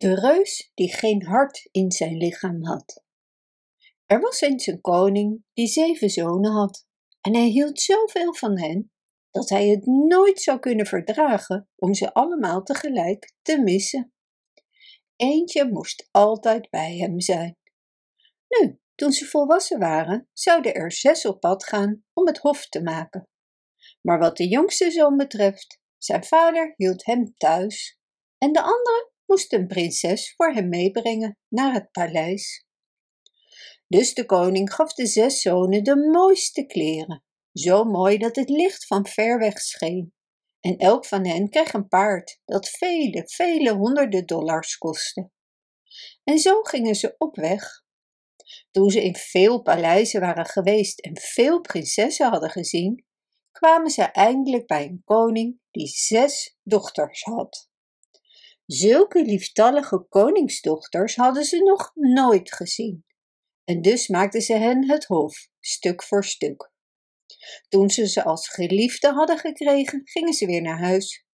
De reus die geen hart in zijn lichaam had. Er was eens een koning die zeven zonen had en hij hield zoveel van hen dat hij het nooit zou kunnen verdragen om ze allemaal tegelijk te missen. Eentje moest altijd bij hem zijn. Nu, toen ze volwassen waren, zouden er zes op pad gaan om het hof te maken. Maar wat de jongste zoon betreft, zijn vader hield hem thuis en de andere moest een prinses voor hem meebrengen naar het paleis. Dus de koning gaf de zes zonen de mooiste kleren, zo mooi dat het licht van ver weg scheen. En elk van hen kreeg een paard dat vele, vele honderden dollars kostte. En zo gingen ze op weg. Toen ze in veel paleizen waren geweest en veel prinsessen hadden gezien, kwamen ze eindelijk bij een koning die zes dochters had. Zulke lieftallige koningsdochters hadden ze nog nooit gezien. En dus maakten ze hen het hof, stuk voor stuk. Toen ze ze als geliefde hadden gekregen, gingen ze weer naar huis.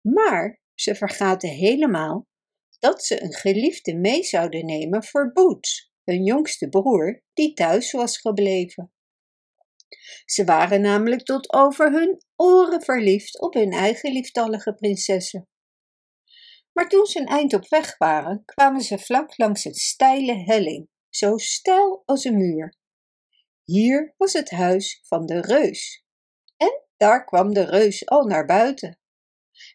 Maar ze vergaten helemaal dat ze een geliefde mee zouden nemen voor Boots, hun jongste broer, die thuis was gebleven. Ze waren namelijk tot over hun oren verliefd op hun eigen lieftallige prinsessen. Maar toen ze een eind op weg waren, kwamen ze vlak langs een steile helling, zo steil als een muur. Hier was het huis van de reus. En daar kwam de reus al naar buiten.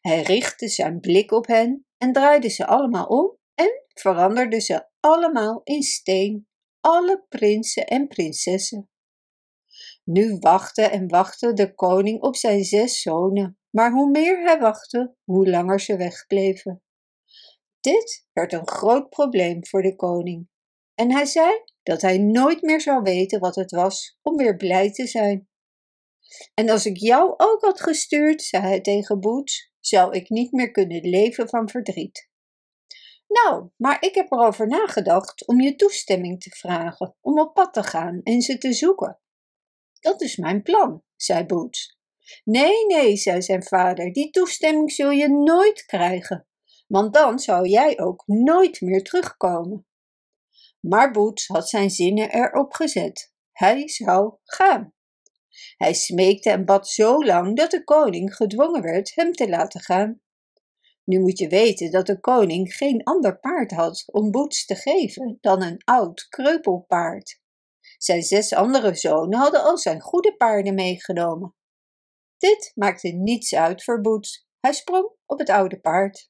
Hij richtte zijn blik op hen en draaide ze allemaal om en veranderde ze allemaal in steen, alle prinsen en prinsessen. Nu wachtte en wachtte de koning op zijn zes zonen, maar hoe meer hij wachtte, hoe langer ze wegbleven. Dit werd een groot probleem voor de koning en hij zei dat hij nooit meer zou weten wat het was om weer blij te zijn. En als ik jou ook had gestuurd, zei hij tegen Boots, zou ik niet meer kunnen leven van verdriet. Nou, maar ik heb erover nagedacht om je toestemming te vragen om op pad te gaan en ze te zoeken. Dat is mijn plan, zei Boots. Nee, nee, zei zijn vader, die toestemming zul je nooit krijgen, want dan zou jij ook nooit meer terugkomen. Maar Boots had zijn zinnen erop gezet. Hij zou gaan. Hij smeekte en bad zo lang dat de koning gedwongen werd hem te laten gaan. Nu moet je weten dat de koning geen ander paard had om Boots te geven dan een oud kreupelpaard. Zijn zes andere zonen hadden al zijn goede paarden meegenomen. Dit maakte niets uit voor Boots. Hij sprong op het oude paard.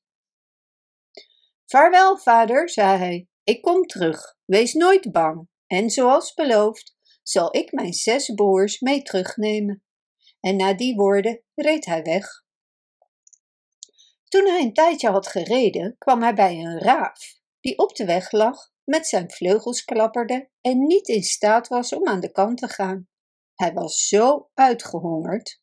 Vaarwel, vader, zei hij. Ik kom terug. Wees nooit bang. En zoals beloofd, zal ik mijn zes broers mee terugnemen. En na die woorden reed hij weg. Toen hij een tijdje had gereden, kwam hij bij een raaf, die op de weg lag, met zijn vleugels klapperde en niet in staat was om aan de kant te gaan. Hij was zo uitgehongerd.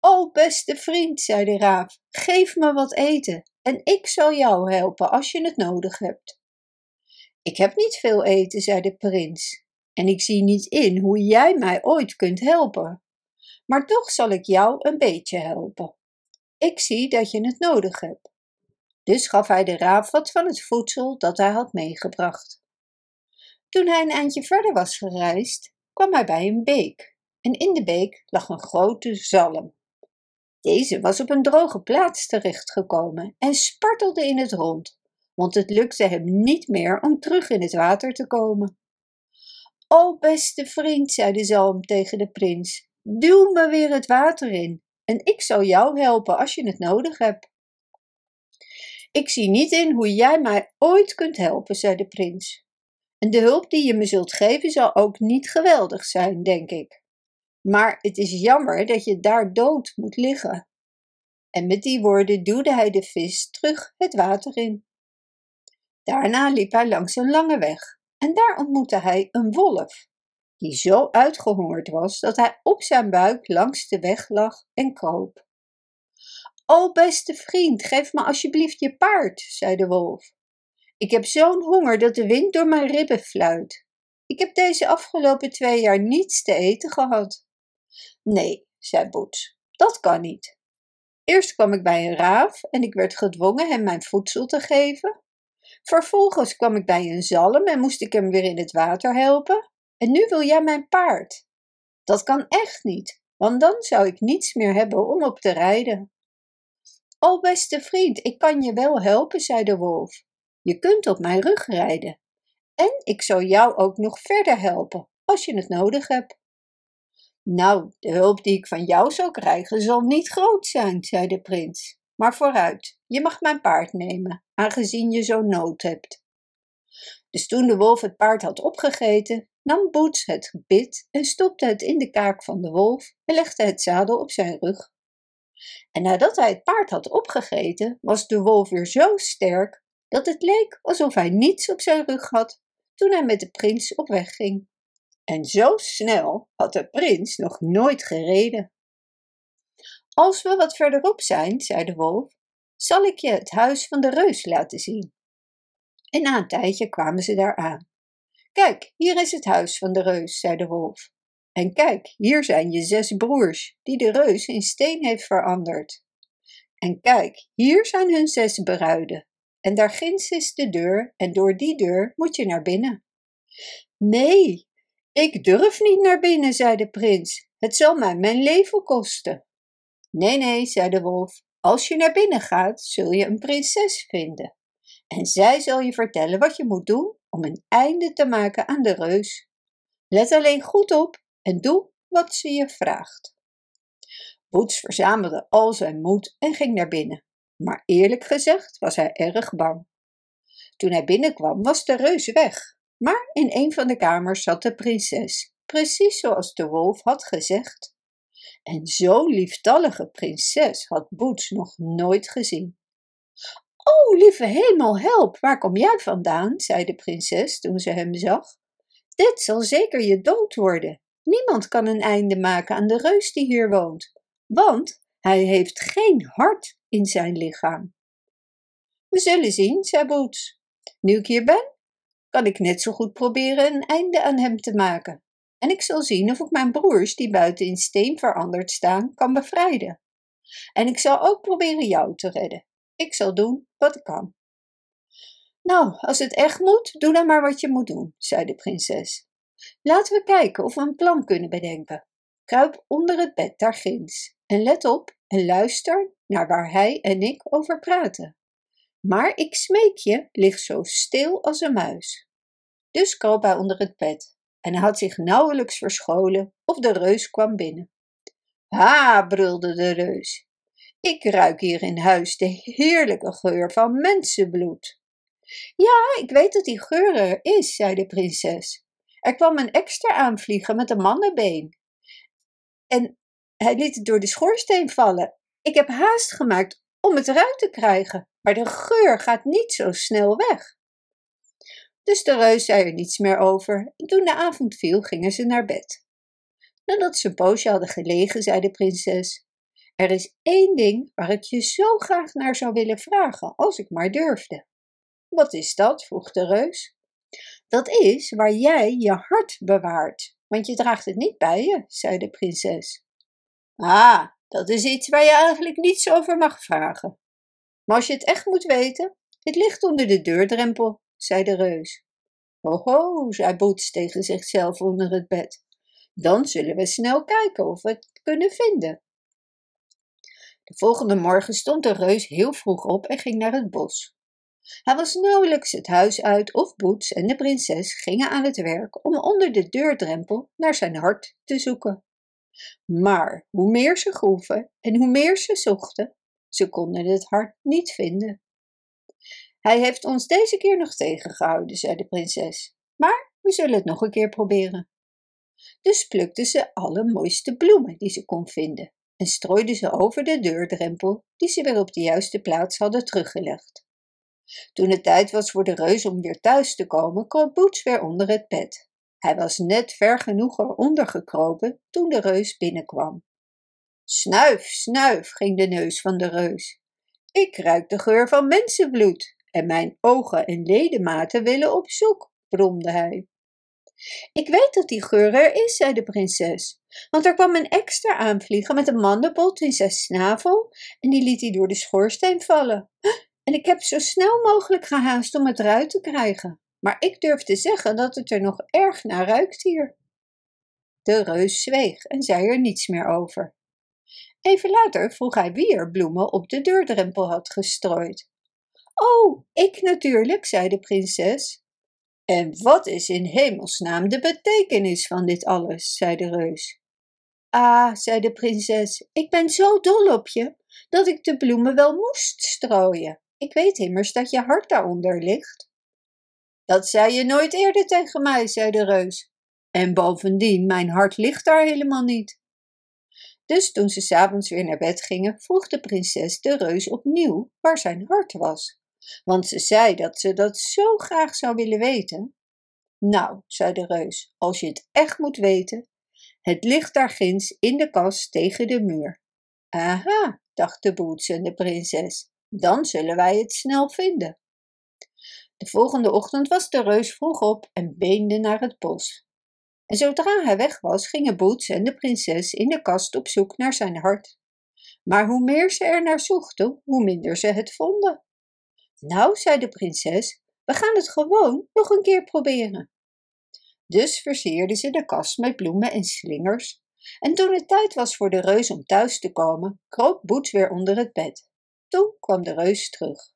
O beste vriend, zei de raaf, geef me wat eten en ik zal jou helpen als je het nodig hebt. Ik heb niet veel eten, zei de prins, en ik zie niet in hoe jij mij ooit kunt helpen. Maar toch zal ik jou een beetje helpen. Ik zie dat je het nodig hebt. Dus gaf hij de raaf wat van het voedsel dat hij had meegebracht. Toen hij een eindje verder was gereisd, kwam hij bij een beek, en in de beek lag een grote zalm. Deze was op een droge plaats terechtgekomen en spartelde in het rond, want het lukte hem niet meer om terug in het water te komen. O beste vriend, zei de zalm tegen de prins, duw me weer het water in en ik zal jou helpen als je het nodig hebt. Ik zie niet in hoe jij mij ooit kunt helpen, zei de prins. En de hulp die je me zult geven zal ook niet geweldig zijn, denk ik. Maar het is jammer dat je daar dood moet liggen. En met die woorden duwde hij de vis terug het water in. Daarna liep hij langs een lange weg en daar ontmoette hij een wolf, die zo uitgehongerd was dat hij op zijn buik langs de weg lag en kroop. O beste vriend, geef me alsjeblieft je paard, zei de wolf. Ik heb zo'n honger dat de wind door mijn ribben fluit. Ik heb deze afgelopen twee jaar niets te eten gehad. Nee, zei Boots, dat kan niet. Eerst kwam ik bij een raaf en ik werd gedwongen hem mijn voedsel te geven. Vervolgens kwam ik bij een zalm en moest ik hem weer in het water helpen. En nu wil jij mijn paard. Dat kan echt niet, want dan zou ik niets meer hebben om op te rijden. O beste vriend, ik kan je wel helpen, zei de wolf. Je kunt op mijn rug rijden. En ik zal jou ook nog verder helpen, als je het nodig hebt. Nou, de hulp die ik van jou zal krijgen zal niet groot zijn, zei de prins. Maar vooruit, je mag mijn paard nemen, aangezien je zo nood hebt. Dus toen de wolf het paard had opgegeten, nam Boots het gebit en stopte het in de kaak van de wolf en legde het zadel op zijn rug. En nadat hij het paard had opgegeten, was de wolf weer zo sterk dat het leek alsof hij niets op zijn rug had toen hij met de prins op weg ging. En zo snel had de prins nog nooit gereden. Als we wat verderop zijn, zei de wolf, zal ik je het huis van de reus laten zien. En na een tijdje kwamen ze daar aan. Kijk, hier is het huis van de reus, zei de wolf. En kijk, hier zijn je zes broers, die de reus in steen heeft veranderd. En kijk, hier zijn hun zes bruiden. En daar ginds is de deur, en door die deur moet je naar binnen. Nee, ik durf niet naar binnen, zei de prins. Het zal mij mijn leven kosten. Nee, nee, zei de wolf. Als je naar binnen gaat, zul je een prinses vinden. En zij zal je vertellen wat je moet doen om een einde te maken aan de reus. Let alleen goed op en doe wat ze je vraagt. Boots verzamelde al zijn moed en ging naar binnen, maar eerlijk gezegd was hij erg bang. Toen hij binnenkwam was de reus weg, maar in een van de kamers zat de prinses, precies zoals de wolf had gezegd. En zo'n lieftallige prinses had Boots nog nooit gezien. O, lieve hemel, help, waar kom jij vandaan? zei de prinses toen ze hem zag. Dit zal zeker je dood worden. Niemand kan een einde maken aan de reus die hier woont, want hij heeft geen hart in zijn lichaam. We zullen zien, zei Boots. Nu ik hier ben, kan ik net zo goed proberen een einde aan hem te maken. En ik zal zien of ik mijn broers, die buiten in steen veranderd staan, kan bevrijden. En ik zal ook proberen jou te redden. Ik zal doen wat ik kan. Nou, als het echt moet, doe dan maar wat je moet doen, zei de prinses. Laten we kijken of we een plan kunnen bedenken. Kruip onder het bed daar ginds en let op en luister naar waar hij en ik over praten. Maar ik smeek je, lig zo stil als een muis. Dus kroop hij onder het bed en hij had zich nauwelijks verscholen of de reus kwam binnen. Ha, brulde de reus. Ik ruik hier in huis de heerlijke geur van mensenbloed. Ja, ik weet dat die geur er is, zei de prinses. Er kwam een extra aanvliegen met een mannenbeen. En hij liet het door de schoorsteen vallen. Ik heb haast gemaakt om het eruit te krijgen, maar de geur gaat niet zo snel weg. Dus de reus zei er niets meer over en toen de avond viel gingen ze naar bed. Nadat ze een poosje hadden gelegen, zei de prinses, er is één ding waar ik je zo graag naar zou willen vragen, als ik maar durfde. Wat is dat? vroeg de reus. Dat is waar jij je hart bewaart, want je draagt het niet bij je, zei de prinses. Ah, dat is iets waar je eigenlijk niets over mag vragen. Maar als je het echt moet weten, het ligt onder de deurdrempel, zei de reus. Ho, zei Boots tegen zichzelf onder het bed. Dan zullen we snel kijken of we het kunnen vinden. De volgende morgen stond de reus heel vroeg op en ging naar het bos. Hij was nauwelijks het huis uit of Boots en de prinses gingen aan het werk om onder de deurdrempel naar zijn hart te zoeken. Maar hoe meer ze groeven en hoe meer ze zochten, ze konden het hart niet vinden. Hij heeft ons deze keer nog tegengehouden, zei de prinses, maar we zullen het nog een keer proberen. Dus plukte ze alle mooiste bloemen die ze kon vinden en strooide ze over de deurdrempel die ze weer op de juiste plaats hadden teruggelegd. Toen het tijd was voor de reus om weer thuis te komen, kroop Boots weer onder het bed. Hij was net ver genoeg eronder gekropen toen de reus binnenkwam. Snuif, snuif, ging de neus van de reus. Ik ruik de geur van mensenbloed en mijn ogen en ledematen willen op zoek, bromde hij. Ik weet dat die geur er is, zei de prinses, want er kwam een extra aanvliegen met een mandenbot in zijn snavel en die liet hij door de schoorsteen vallen. en ik heb zo snel mogelijk gehaast om het eruit te krijgen. Maar ik durf te zeggen dat het er nog erg naar ruikt hier. De reus zweeg en zei er niets meer over. Even later vroeg hij wie er bloemen op de deurdrempel had gestrooid. Oh, ik natuurlijk, zei de prinses. En wat is in hemelsnaam de betekenis van dit alles? zei de reus. Ah, zei de prinses, ik ben zo dol op je dat ik de bloemen wel moest strooien. Ik weet immers dat je hart daaronder ligt. Dat zei je nooit eerder tegen mij, zei de reus. En bovendien, mijn hart ligt daar helemaal niet. Dus toen ze s'avonds weer naar bed gingen, vroeg de prinses de reus opnieuw waar zijn hart was. Want ze zei dat ze dat zo graag zou willen weten. Nou, zei de reus, als je het echt moet weten, het ligt daar ginds in de kast tegen de muur. Aha, dacht de boots en de prinses, dan zullen wij het snel vinden. De volgende ochtend was de reus vroeg op en beende naar het bos. En zodra hij weg was, gingen Boots en de prinses in de kast op zoek naar zijn hart. Maar hoe meer ze er naar zochten, hoe minder ze het vonden. Nou, zei de prinses, we gaan het gewoon nog een keer proberen. Dus versierden ze de kast met bloemen en slingers. En toen het tijd was voor de reus om thuis te komen, kroop Boots weer onder het bed. Toen kwam de reus terug.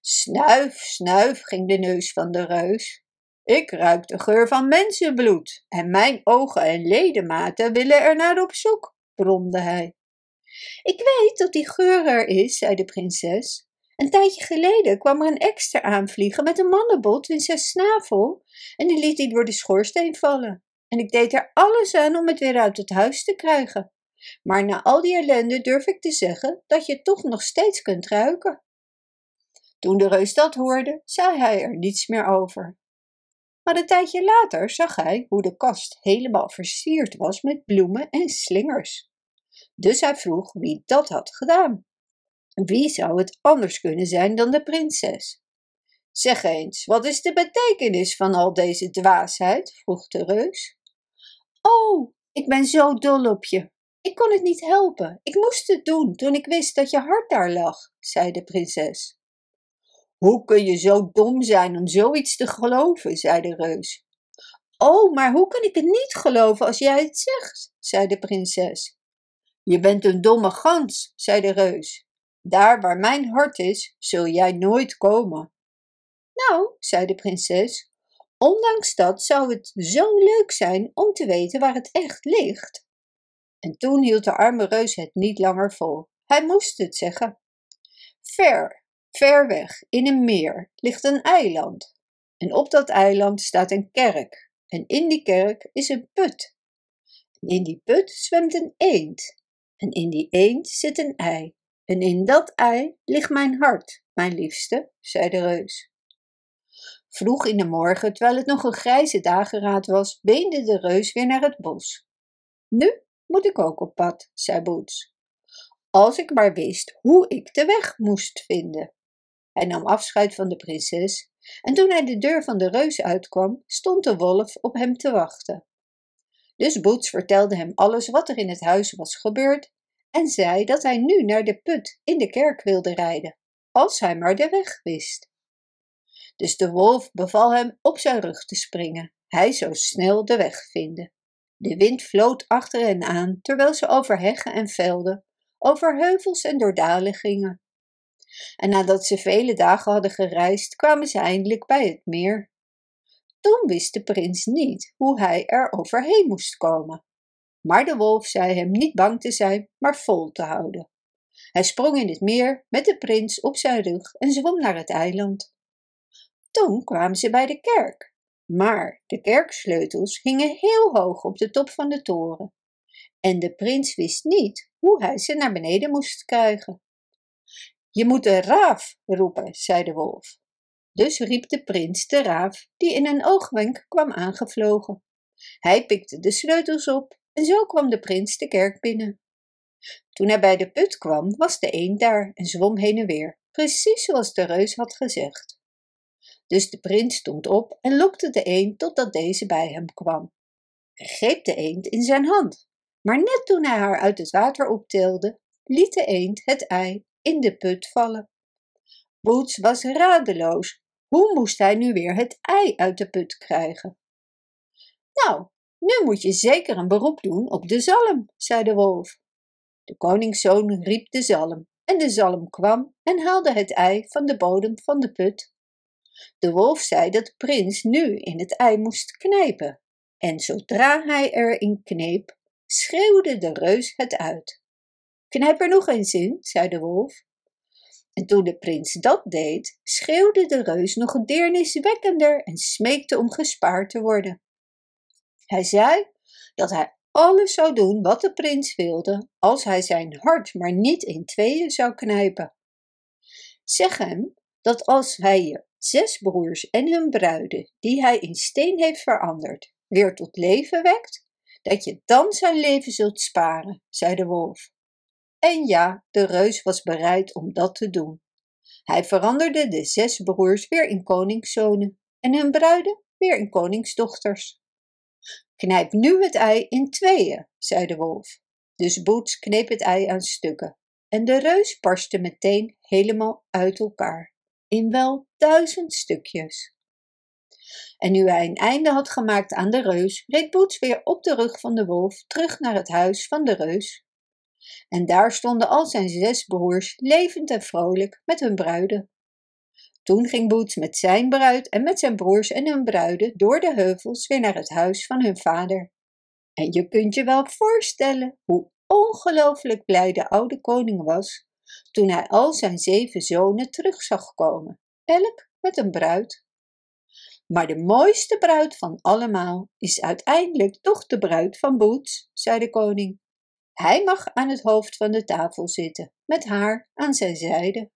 Snuif, snuif, ging de neus van de reus. Ik ruik de geur van mensenbloed en mijn ogen en ledematen willen er naar op zoek, bromde hij. Ik weet dat die geur er is, zei de prinses. Een tijdje geleden kwam er een ekster aanvliegen met een mannenbot in zijn snavel en die liet hij door de schoorsteen vallen. En ik deed er alles aan om het weer uit het huis te krijgen. Maar na al die ellende durf ik te zeggen dat je het toch nog steeds kunt ruiken. Toen de reus dat hoorde, zei hij er niets meer over. Maar een tijdje later zag hij hoe de kast helemaal versierd was met bloemen en slingers. Dus hij vroeg wie dat had gedaan. Wie zou het anders kunnen zijn dan de prinses? Zeg eens, wat is de betekenis van al deze dwaasheid? vroeg de reus. Oh, ik ben zo dol op je. Ik kon het niet helpen. Ik moest het doen toen ik wist dat je hart daar lag, zei de prinses. Hoe kun je zo dom zijn om zoiets te geloven, zei de reus. Oh, maar hoe kan ik het niet geloven als jij het zegt, zei de prinses. Je bent een domme gans, zei de reus. Daar waar mijn hart is, zul jij nooit komen. Nou, zei de prinses, ondanks dat zou het zo leuk zijn om te weten waar het echt ligt. En toen hield de arme reus het niet langer vol. Hij moest het zeggen. Ver, Ver weg, in een meer, ligt een eiland. En op dat eiland staat een kerk. En in die kerk is een put. En in die put zwemt een eend. En in die eend zit een ei. En in dat ei ligt mijn hart, mijn liefste, zei de reus. Vroeg in de morgen, terwijl het nog een grijze dageraad was, beende de reus weer naar het bos. Nu moet ik ook op pad, zei Boots. Als ik maar wist hoe ik de weg moest vinden. Hij nam afscheid van de prinses en toen hij de deur van de reus uitkwam, stond de wolf op hem te wachten. Dus Boots vertelde hem alles wat er in het huis was gebeurd en zei dat hij nu naar de put in de kerk wilde rijden, als hij maar de weg wist. Dus de wolf beval hem op zijn rug te springen. Hij zou snel de weg vinden. De wind floot achter hen aan, terwijl ze over heggen en velden, over heuvels en door dalen gingen. En nadat ze vele dagen hadden gereisd, kwamen ze eindelijk bij het meer. Toen wist de prins niet hoe hij er overheen moest komen. Maar de wolf zei hem niet bang te zijn, maar vol te houden. Hij sprong in het meer met de prins op zijn rug en zwom naar het eiland. Toen kwamen ze bij de kerk, maar de kerksleutels hingen heel hoog op de top van de toren. En de prins wist niet hoe hij ze naar beneden moest krijgen. Je moet de raaf roepen, zei de wolf. Dus riep de prins de raaf, die in een oogwenk kwam aangevlogen. Hij pikte de sleutels op en zo kwam de prins de kerk binnen. Toen hij bij de put kwam, was de eend daar en zwom heen en weer, precies zoals de reus had gezegd. Dus de prins stond op en lokte de eend totdat deze bij hem kwam. Hij greep de eend in zijn hand, maar net toen hij haar uit het water optilde, liet de eend het ei in de put vallen. Boots was radeloos. Hoe moest hij nu weer het ei uit de put krijgen? Nou, nu moet je zeker een beroep doen op de zalm, zei de wolf. De koningszoon riep de zalm en de zalm kwam en haalde het ei van de bodem van de put. De wolf zei dat de prins nu in het ei moest knijpen en zodra hij erin kneep, schreeuwde de reus het uit. Knijp er nog eens in, zei de wolf. En toen de prins dat deed, schreeuwde de reus nog deerniswekkender en smeekte om gespaard te worden. Hij zei dat hij alles zou doen wat de prins wilde, als hij zijn hart maar niet in tweeën zou knijpen. Zeg hem dat als hij je zes broers en hun bruiden, die hij in steen heeft veranderd, weer tot leven wekt, dat je dan zijn leven zult sparen, zei de wolf. En ja, de reus was bereid om dat te doen. Hij veranderde de zes broers weer in koningszonen en hun bruiden weer in koningsdochters. Knijp nu het ei in tweeën, zei de wolf. Dus Boots kneep het ei aan stukken en de reus barstte meteen helemaal uit elkaar, in wel duizend stukjes. En nu hij een einde had gemaakt aan de reus, reed Boots weer op de rug van de wolf terug naar het huis van de reus. En daar stonden al zijn zes broers levend en vrolijk met hun bruiden. Toen ging Boots met zijn bruid en met zijn broers en hun bruiden door de heuvels weer naar het huis van hun vader. En je kunt je wel voorstellen hoe ongelooflijk blij de oude koning was toen hij al zijn zeven zonen terug zag komen, elk met een bruid. Maar de mooiste bruid van allemaal is uiteindelijk toch de bruid van Boots, zei de koning. Hij mag aan het hoofd van de tafel zitten, met haar aan zijn zijde.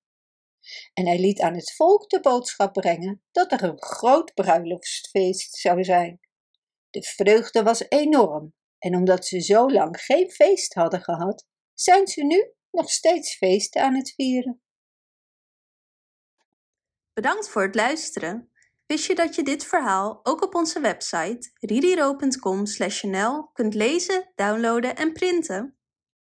En hij liet aan het volk de boodschap brengen dat er een groot bruiloftsfeest zou zijn. De vreugde was enorm, en omdat ze zo lang geen feest hadden gehad, zijn ze nu nog steeds feesten aan het vieren. Bedankt voor het luisteren. Wist je dat je dit verhaal ook op onze website ririro.com/nl kunt lezen, downloaden en printen?